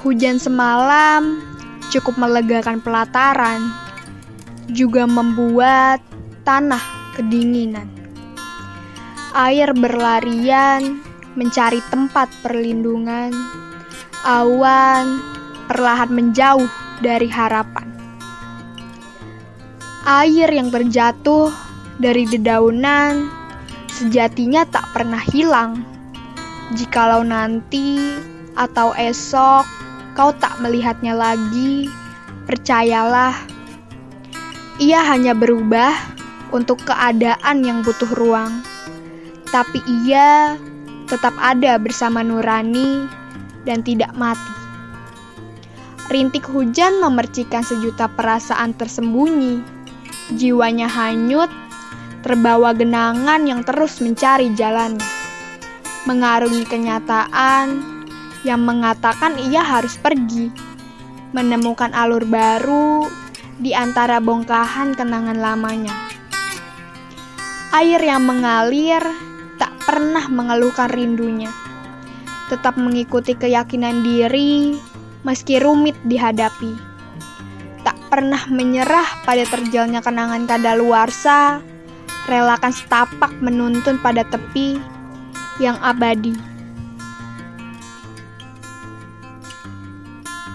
Hujan semalam cukup melegakan pelataran, juga membuat tanah kedinginan. Air berlarian mencari tempat perlindungan. Awan perlahan menjauh dari harapan. Air yang terjatuh dari dedaunan sejatinya tak pernah hilang. Jikalau nanti atau esok kau tak melihatnya lagi, percayalah, ia hanya berubah untuk keadaan yang butuh ruang. Tapi ia tetap ada bersama Nurani dan tidak mati. Rintik hujan memercikan sejuta perasaan tersembunyi. Jiwanya hanyut, terbawa genangan yang terus mencari jalannya. Mengarungi kenyataan yang mengatakan ia harus pergi, menemukan alur baru di antara bongkahan kenangan lamanya. Air yang mengalir tak pernah mengeluhkan rindunya, tetap mengikuti keyakinan diri meski rumit dihadapi. Tak pernah menyerah pada terjalnya kenangan kadaluarsa, relakan setapak menuntun pada tepi yang abadi.